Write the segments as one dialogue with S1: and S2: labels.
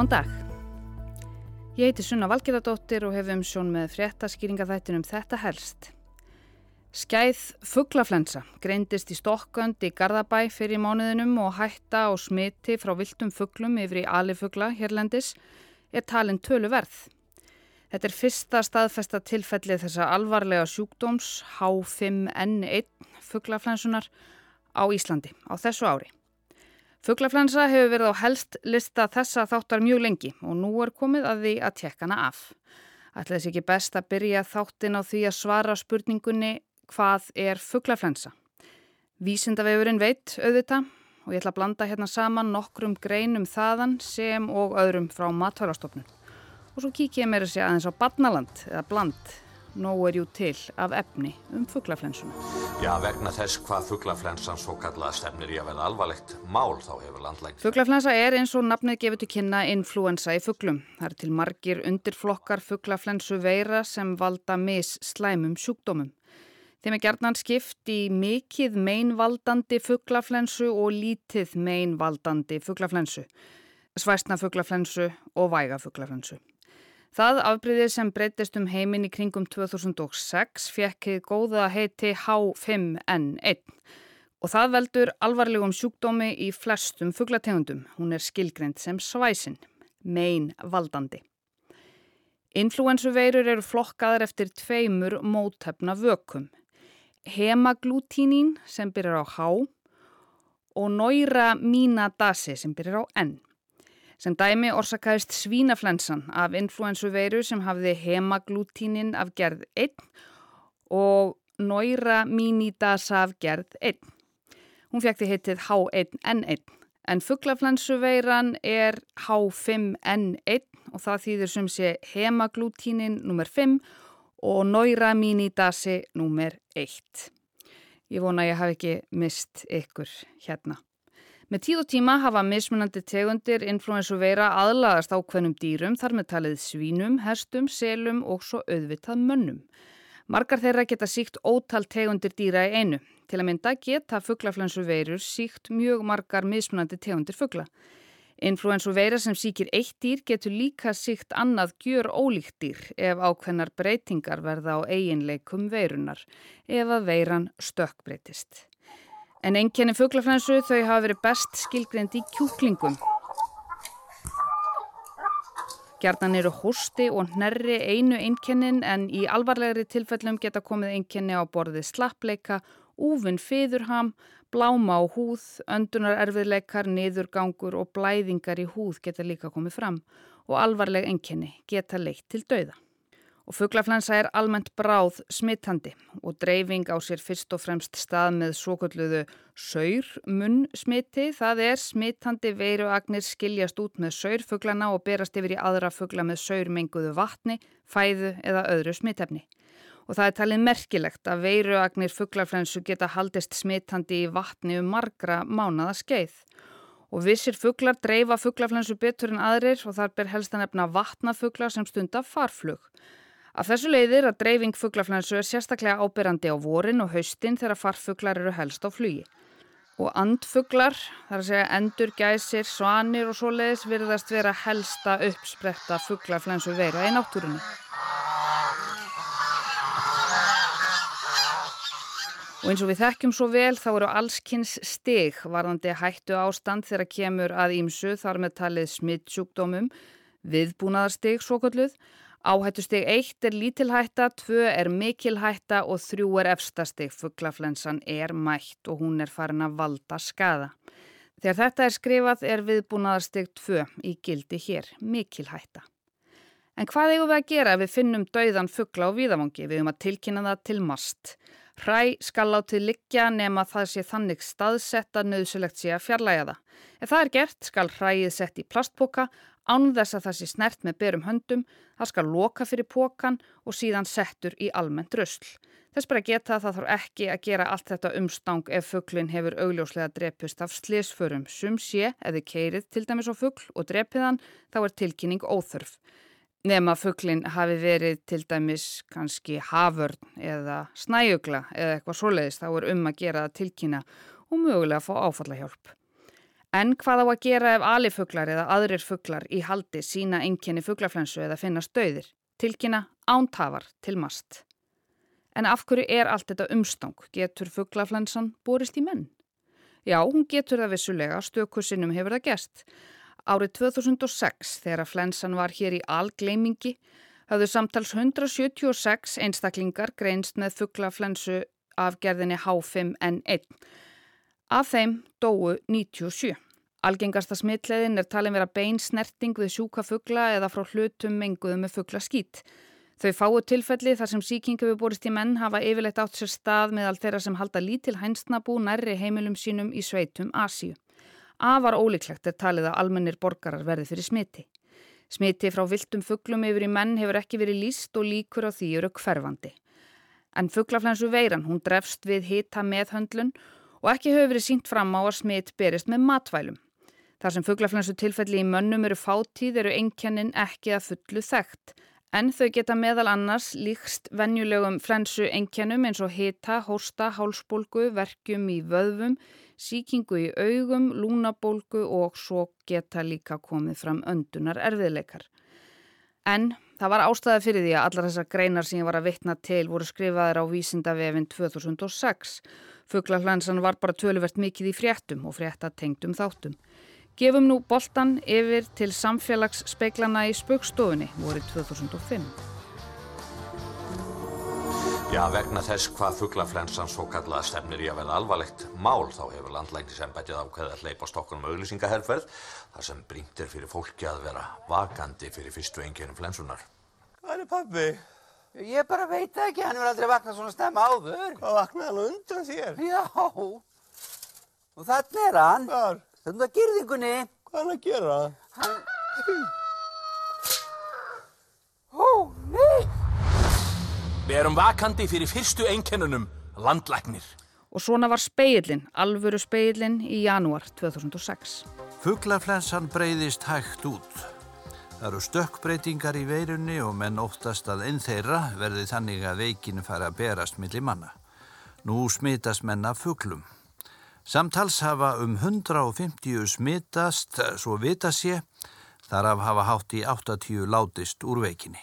S1: Góðan dag. Ég heiti Sunna Valgerðardóttir og hef um sjón með fréttaskýringaþættinum Þetta helst. Skæð fugglaflensa greindist í Stokkönd í Garðabæ fyrir mánuðinum og hætta á smiti frá viltum fugglum yfir í alifugla hérlendis er talin tölu verð. Þetta er fyrsta staðfesta tilfellið þessa alvarlega sjúkdóms H5N1 fugglaflensunar á Íslandi á þessu ári. Fuglaflensa hefur verið á helst lista þessa þáttar mjög lengi og nú er komið að því að tekka hana af. Ætla þess ekki best að byrja þáttin á því að svara spurningunni hvað er fuglaflensa? Vísindavegurinn veit auðvita og ég ætla að blanda hérna saman nokkrum greinum þaðan sem og öðrum frá matvælastofnun. Og svo kík ég að segja aðeins á badnaland eða bland nóg er jú til af efni um fugglaflensuna.
S2: Já, vegna þess hvað fugglaflensan svo kallaða stefnir í að verða alvarlegt mál þá hefur landlægt.
S1: Fugglaflensa er eins og nafnið gefur til kynna influensa í fugglum. Það er til margir undirflokkar fugglaflensu veira sem valda mis slæmum sjúkdómum. Þeim er gerðnan skipt í mikið meinvaldandi fugglaflensu og lítið meinvaldandi fugglaflensu, svæstna fugglaflensu og væga fugglaflensu. Það afbríðið sem breytist um heiminn í kringum 2006 fekkið góða heiti H5N1 og það veldur alvarlegum sjúkdómi í flestum fugglategundum. Hún er skilgreynd sem svæsin, mein valdandi. Influensuveirur eru flokkaðar eftir tveimur mótefna vökum. Hemaglutínin sem byrjar á H og Neuraminadase sem byrjar á N. Sem dæmi orsakaðist svínaflensan af influensuveiru sem hafði hemaglutínin af gerð 1 og Neuraminidasa af gerð 1. Hún því heitið H1N1 en fugglaflensuveiran er H5N1 og það þýðir sem sé hemaglutínin nr. 5 og Neuraminidasi nr. 1. Ég vona að ég hafi ekki mist ykkur hérna. Með tíð og tíma hafa mismunandi tegundir influensu veira aðlaðast ákveðnum dýrum þar með talið svínum, herstum, selum og svo auðvitað mönnum. Margar þeirra geta síkt ótal tegundir dýra í einu. Til að mynda geta fugglaflensu veirur síkt mjög margar mismunandi tegundir fuggla. Influensu veira sem síkir eitt dýr getur líka síkt annað gjör ólíkt dýr ef ákveðnar breytingar verða á eiginleikum veirunar ef að veiran stökkbreytist. En enkenni fugglaflensu þau hafa verið best skilgreynd í kjúklingum. Gjarnan eru hósti og hnerri einu einkennin en í alvarlegri tilfellum geta komið einkenni á borðið slappleika, úfinn fiðurham, bláma á húð, öndunarerfiðleikar, niðurgangur og blæðingar í húð geta líka komið fram og alvarleg einkenni geta leitt til dauða. Og fugglaflensa er almennt bráð smittandi og dreifing á sér fyrst og fremst stað með svokölluðu saurmunn smitti. Það er smittandi veiruagnir skiljast út með saurfugglana og berast yfir í aðra fuggla með saurmenguðu vatni, fæðu eða öðru smittefni. Og það er talið merkilegt að veiruagnir fugglaflensu geta haldist smittandi í vatni um margra mánada skeið. Og vissir fugglar dreifa fugglaflensu betur en aðrir og þar ber helst að nefna vatnafuglar sem stunda farflug. Af þessu leiðir að dreifing fugglaflensu er sérstaklega ábyrrandi á vorin og haustin þegar farfuglar eru helst á flugi. Og andfuglar, þar að segja endur, gæsir, svanir og svo leiðis virðast vera helsta uppspretta fugglaflensu veira í náttúrunni. Og eins og við þekkjum svo vel þá eru allskynns stig varðandi hættu ástand þegar kemur að ímsu þar með talið smittsjúkdómum, viðbúnaðarstig svo kalluð, Áhættusteg 1 er lítilhætta, 2 er mikilhætta og 3 er efstastig. Fugglaflensan er mætt og hún er farin að valda skada. Þegar þetta er skrifað er viðbúnaðarsteg 2 í gildi hér, mikilhætta. En hvað eigum við að gera ef við finnum dauðan fuggla á víðavangi? Við höfum að tilkynna það til mast. Hræ skal látið liggja nema það sé þannig staðsetta nöðsulegt sé að fjarlæga það. Ef það er gert skal hræið sett í plastboka án þess að það sé snert með berum höndum, það skal loka fyrir pókan og síðan settur í almennt rösl. Þess bara geta að það þarf ekki að gera allt þetta umstang ef fugglin hefur augljóslega drepust af slísförum. Sum sé, þið keirið til dæmis á fuggl og drepiðan, þá er tilkynning óþörf. Nefn að fugglin hafi verið til dæmis kannski haförn eða snæugla eða eitthvað svoleiðis, þá er um að gera það tilkynna og mögulega að fá áfallahjálp. En hvað á að gera ef alifuglar eða aðrir fuglar í haldi sína enginni fuglaflensu eða finnast döðir? Tilkynna ántafar til mast. En af hverju er allt þetta umstang? Getur fuglaflensan borist í menn? Já, hún getur það vissulega, stökussinum hefur það gest. Árið 2006, þegar að flensan var hér í algleimingi, hafðu samtals 176 einstaklingar greinst með fugglaflensu af gerðinni H5N1. Af þeim dóu 97. Algengasta smittleiðin er talin vera bein snerting við sjúka fuggla eða frá hlutum menguðu með fugglaskýtt. Þau fáu tilfelli þar sem síkingu við borist í menn hafa yfirleitt átt sér stað með allt þeirra sem halda lítil hænsnabú nærri heimilum sínum í sveitum Asíu. Afar ólíklegt er talið að almennir borgarar verði fyrir smiti. Smiti frá viltum fugglum yfir í menn hefur ekki verið líst og líkur á því eru hverfandi. En fugglaflensu veiran, hún drefst við hita meðhöndlun og ekki hefur verið sínt fram á að smit berist með matvælum. Þar sem fugglaflensu tilfelli í mönnum eru fátíð eru einkennin ekki að fullu þekkt. En þau geta meðal annars líkst venjulegum flensu einkennum eins og hita, hósta, hálsbólgu, verkjum í vöðvum, síkingu í augum, lúnabólgu og svo geta líka komið fram öndunar erfiðleikar. En það var ástæði fyrir því að allar þessar greinar sem ég var að vittna til voru skrifaðir á vísindavefin 2006. Fuglaflensan var bara töluvert mikið í fréttum og fréttatengdum þáttum. Gefum nú boltan yfir til samfélagsspeglana í spökstofunni voru 2005.
S2: Já, vegna þess hvað fugglaflensan svo kallaða stefnir í að vera alvarlegt mál þá hefur landlæknisembætið ákveðið að hleypa stokkunum auðlýsingaherrferð þar sem brínt er fyrir fólki að vera vakandi fyrir fyrstu enginum flensunar.
S3: Hvað er pabbi?
S4: Ég bara veit ekki, hann er aldrei vaknað svona stemma áður.
S3: Hvað vaknaði hann undan þér?
S4: Já, og þannig er hann.
S3: Hvar?
S4: Þannig að gerðingunni.
S3: Hvað er hann að gera?
S4: Hann... Ó, nei!
S5: Við erum vakandi fyrir fyrstu einkennunum, landlæknir.
S1: Og svona var speilin, alvöru speilin í janúar 2006.
S6: Fuglaflensan breyðist hægt út. Það eru stökkbreytingar í veirunni og menn óttast að einn þeirra verði þannig að veikinu fara að berast millir manna. Nú smitast menna fuglum. Samtals hafa um 150 smitast, svo vita sé, þar af hafa hátt í 80 látist úr veikinni.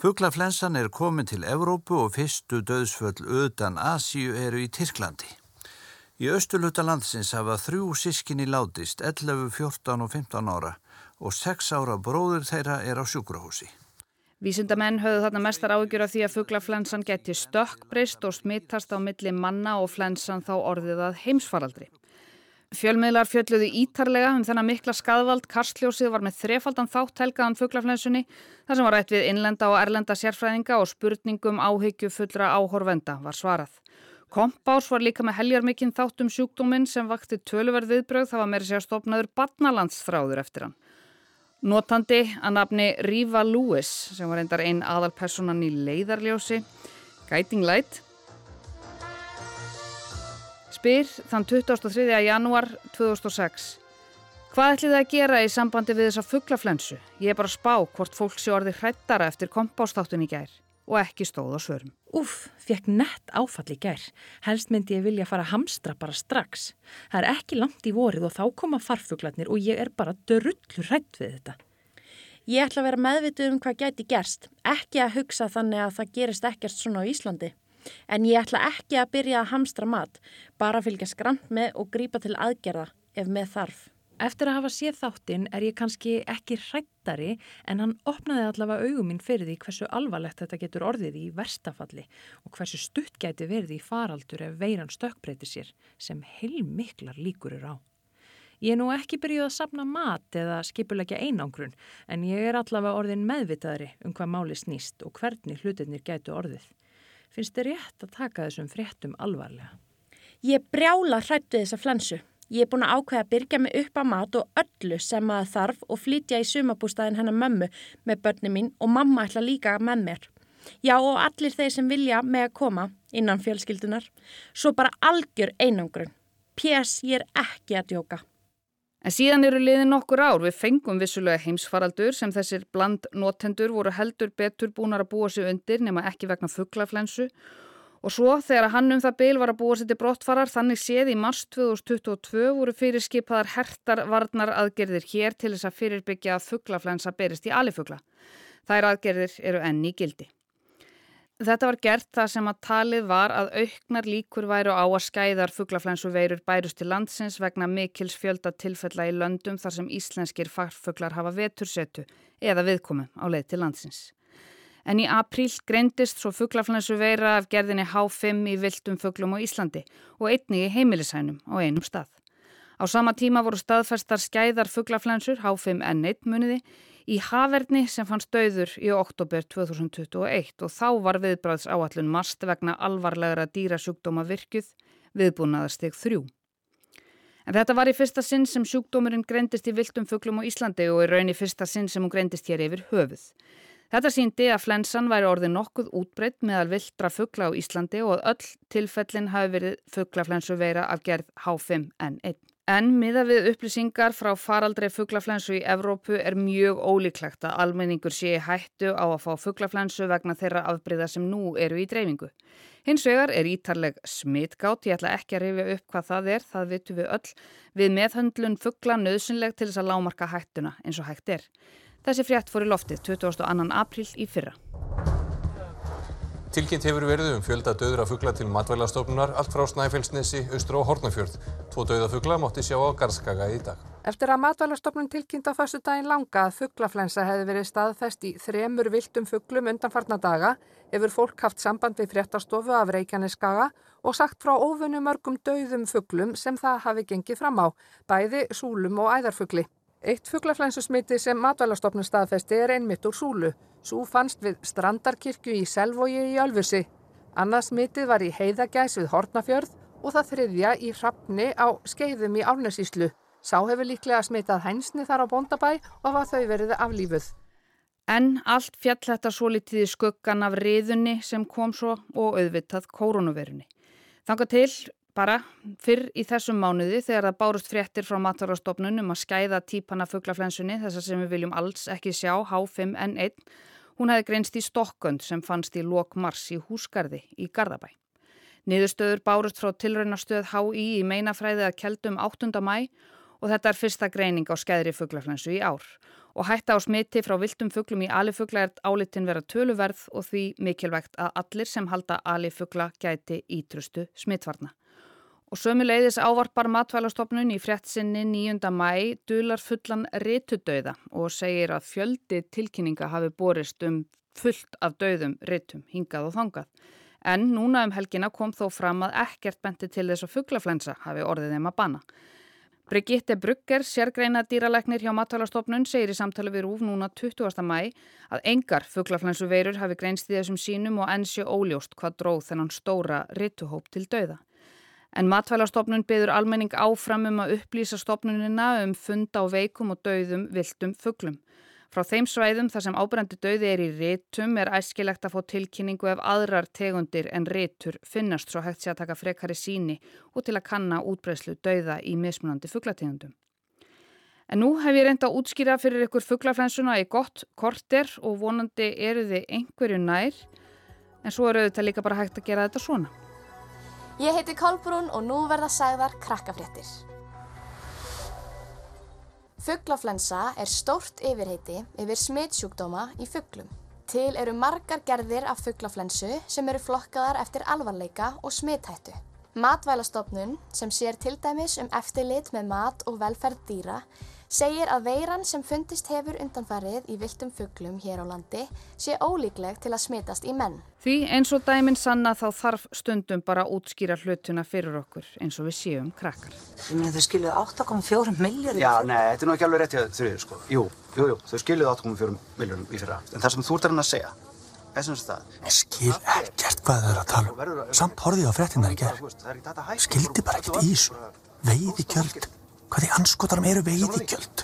S6: Fuglaflensan er komin til Evrópu og fyrstu döðsföll utan Asíu eru í Tyrklandi. Í östuluta landsins hafa þrjú sískinni látist, 11, 14 og 15 ára og 6 ára bróður þeirra er á sjúkrahúsi.
S1: Vísindamenn höfðu þarna mestar ágjur af því að fuglaflensan geti stökkbreyst og smittast á milli manna og flensan þá orðið að heimsfaraldri. Fjölmiðlar fjölluðu ítarlega um þennan mikla skadvald. Karsljósið var með þrefaldan þátt helgaðan fugglaflensunni þar sem var rætt við innlenda og erlenda sérfræðinga og spurningum áhyggju fullra áhorvenda var svarað. Kompás var líka með heljarmikinn þátt um sjúkdóminn sem vakti töluverð viðbröð það var meira sér stopnaður barnalandsþráður eftir hann. Notandi að nafni Rífa Lewis sem var endar einn aðalpersonan í leiðarljósi, Guiding Light spyr þann 23. janúar 2006. Hvað ætlið það að gera í sambandi við þessa fugglaflensu? Ég er bara að spá hvort fólk sé orði hrættara eftir kompástáttun í gær og ekki stóð á svörum.
S7: Úf, fekk nett áfall í gær. Helst myndi ég vilja fara að hamstra bara strax. Það er ekki langt í vorið og þá koma farfuglarnir og ég er bara dörullur hrætt við þetta.
S8: Ég ætla að vera meðvituð um hvað gæti gerst. Ekki að hugsa þannig að það gerist ekkert svona á Íslandi. En ég ætla ekki að byrja að hamstra mat, bara fylgja skrant með og grípa til aðgerða ef með þarf.
S7: Eftir að hafa séð þáttinn er ég kannski ekki hrættari en hann opnaði allavega augum minn fyrir því hversu alvarlegt þetta getur orðið í verstafalli og hversu stutt gæti verið í faraldur ef veiran stökkbreyti sér sem heilmiklar líkur eru á. Ég er nú ekki byrjuð að sapna mat eða skipulegja einangrun en ég er allavega orðin meðvitaðri um hvað máli snýst og hvernig hlutinir gætu orðið finnst þið rétt að taka þessum fréttum alvarlega?
S8: Ég brjála hrættu þessa flensu. Ég er búin að ákveða að byrja mig upp á mat og öllu sem maður þarf og flytja í sumabústæðin hennar mömmu með börni mín og mamma ætla líka með mér. Já og allir þeir sem vilja með að koma innan fjölskyldunar. Svo bara algjör einangrun. P.S. ég er ekki að djóka.
S1: En síðan eru liðin nokkur ár við fengum vissulega heimsfaraldur sem þessir bland notendur voru heldur betur búinar að búa sig undir nema ekki vegna fugglaflensu Og svo þegar hann um það byl var að búa sér til brottfarar þannig séð í mars 2022 voru fyrirskipaðar hertar varnar aðgerðir hér til þess að fyrirbyggja að fugglaflensa berist í alifugla. Þær aðgerðir eru enn í gildi. Þetta var gert það sem að talið var að auknar líkur væru á að skæðar fugglaflensu veirur bærust til landsins vegna mikils fjölda tilfella í löndum þar sem íslenskir farfuglar hafa vetursetu eða viðkomum á leið til landsins. En í apríl greindist svo fugglaflensu veira af gerðinni H5 í viltum fugglum á Íslandi og einni í heimilisænum á einum stað. Á sama tíma voru staðfæstar skæðar fugglaflensur H5N1 muniði í Haverni sem fannst döður í oktober 2021 og þá var viðbræðs áallun mast vegna alvarlegra dýrasjúkdóma virkuð viðbúnaðarstig 3. En þetta var í fyrsta sinn sem sjúkdómurinn greindist í viltum fugglum á Íslandi og í raun í fyrsta sinn sem hún greindist hér yfir höfuð. Þetta síndi að flensan væri orðið nokkuð útbreytt meðal viltra fuggla á Íslandi og að öll tilfellin hafi verið fugglaflensu veira af gerð H5N1. En miða við upplýsingar frá faraldrei fugglaflensu í Evrópu er mjög ólíklegt að almenningur sé hættu á að fá fugglaflensu vegna þeirra afbreyða sem nú eru í dreifingu. Hins vegar er ítarleg smitgátt, ég ætla ekki að rifja upp hvað það er, það vitum við öll, við meðhöndlun fuggla nöðsynleg til þess að lámarka hættuna eins og hætt er. Þessi frétt fór í loftið 22. apríl í fyrra.
S9: Tilkynnt hefur verið um fjölda döðra fuggla til matvælastofnunar allt frá Snæfellsnesi, austur og Hortnafjörð. Tvo döða fuggla mátti sjá á Garðskaga í dag.
S10: Eftir að matvælastofnun tilkynnt á fyrstu daginn langa að fugglaflensa hefði verið staðfest í þremur viltum fugglum undanfarna daga hefur fólk haft samband við fréttastofu af Reykjaneskaga og sagt frá ófunnu mörgum döðum fugglum sem það hafi gengið fram á, bæði súlum og æðarfuggli. Eitt fugglaflensusmiti sem matvælastofnun staðfesti er einmitt úr súlu. Svo fannst við Strandarkirkju í Selvogi í Ölfusi. Annars smitið var í Heiðagæs við Hortnafjörð og það þriðja í Hrafni á Skeiðum í Árnesíslu. Sá hefur líklega smitað hænsni þar á Bóndabæ og var þau verið aflífuð.
S1: En allt fjall þetta svo litið í skuggan af riðunni sem kom svo og auðvitað koronavirunni. Þanga til bara fyrr í þessum mánuði þegar það bárust fréttir frá maturastofnun um að skæða típana fugglaflensunni þessar sem við viljum alls ekki sjá H5N1 Hún hefði greinst í Stokkund sem fannst í lok mars í húsgarði í Garðabæ. Niðurstöður bárust frá tilraunastöð HÍ í meinafræði að keldum 8. mæ og þetta er fyrsta greining á skæðri fugglaflensu í ár. Og hætta á smiti frá viltum fugglum í alifugla er álitin vera töluverð og því mikilvægt að allir sem halda alifugla gæti ítrustu smitvarna. Og sömuleiðis ávarpar matvælastofnun í fréttsinni 9. mæ dular fullan ritudauða og segir að fjöldi tilkynninga hafi borist um fullt af dauðum ritum hingað og þangað. En núna um helgina kom þó fram að ekkert benti til þess að fugglaflensa hafi orðið þeim að banna. Brigitte Brugger, sérgreina dýralegnir hjá matvælastofnun, segir í samtali við Rúf núna 20. mæ að engar fugglaflensu veirur hafi greinst í þessum sínum og ensi óljóst hvað dróð þennan stóra rituhóp til dauða. En matvælastofnun byður almenning áfram um að upplýsa stofnunina um funda á veikum og dauðum viltum fugglum. Frá þeim svæðum þar sem ábrendi dauði er í réttum er æskilegt að fá tilkynningu ef aðrar tegundir en réttur finnast svo hægt sé að taka frekari síni og til að kanna útbreyslu dauða í mismunandi fugglategundum. En nú hef ég reynda að útskýra fyrir ykkur fugglaflensuna í gott korter og vonandi eru þið einhverju nær en svo eru þetta líka bara hægt að gera þetta svona.
S11: Ég heiti Kolbrún og nú verða sagðar krakkafréttir. Fugglaflensa er stórt yfirheiti yfir smitsjúkdóma í fugglum. Til eru margar gerðir af fugglaflensu sem eru flokkaðar eftir alvarleika og smithættu. Matvælastofnun, sem sér til dæmis um eftirlit með mat og velferð dýra, segir að veiran sem fundist hefur undanfarið í viltum fugglum hér á landi sé ólíkleg til að smitast í menn.
S1: Því eins og dæminn sanna þá þarf stundum bara að útskýra hlutuna fyrir okkur eins og við séum krakkar.
S12: Ég meina þau skiluðu 8,4 miljónir.
S13: Já, nei, þetta er nú ekki alveg rétt hjá þrjur, sko. Jú, jú, jú, þau skiluðu 8,4 miljónum í fyrra. En það sem þú ert að reyna að segja, er sem það.
S14: Ég skil ekkert hvað þau eru að tala um. Samt horfið ég á frettinnar í gerð. Skildi bara ekkert í þessu. Veiði kjöld. Hvað í anskotarum eru veiði kjöld?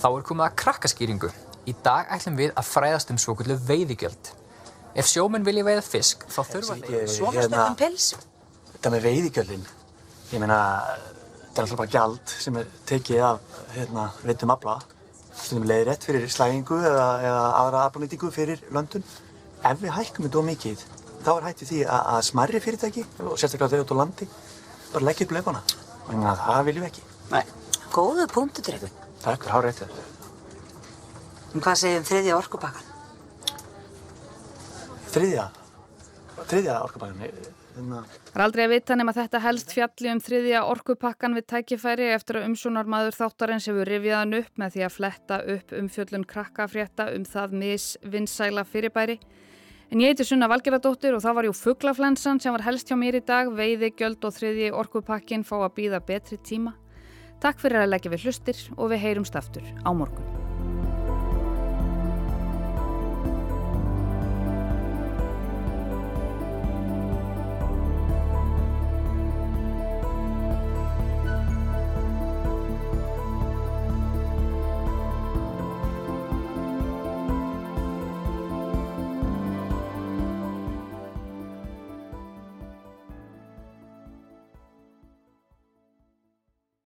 S15: Þá er komið að krakkaskýringu. Í dag ætlum við að fræðast um svokullu veiðigjöld. Ef sjómenn vilja veiða fisk, þá þurfa þeir...
S12: Svona spennum pils.
S14: Þetta með veiðigjöldin, ég meina, þetta er alltaf bara gjald sem er tekið af, hérna, veitum afla. Stundum leiðir rétt fyrir slægingu eða, eða aðra aflanýtingu fyrir löndun. Ef við hækkum þetta ómikið, þá er hætti því að, að smarri fyrirtæki og sérstaklega þau út á landi bara leggja upp löfana. Þannig að það viljum við ekki.
S12: Nei. Góðu punktu, Dreyfun.
S14: Takk fyrir hár réttið.
S12: En hvað segir um þriðja orkupakkan?
S14: Þriðja, þriðja orkupakkan, Hérna,
S1: Það er aldrei að vita nema þetta helst fjalli um þriðja orkupakkan við tækifæri eftir að umsónarmaður þáttarins hefur rifjaðan upp með því að fletta upp um fjöllun krakkafrétta um það misvinnsæla fyrirbæri. En ég heiti Sunna Valgeradóttir og það var jú fugglaflensan sem var helst hjá mér í dag, veiði, gjöld og þriðji orkupakkin fá að býða betri tíma. Takk fyrir að leggja við hlustir og við heyrumst aftur á morgun.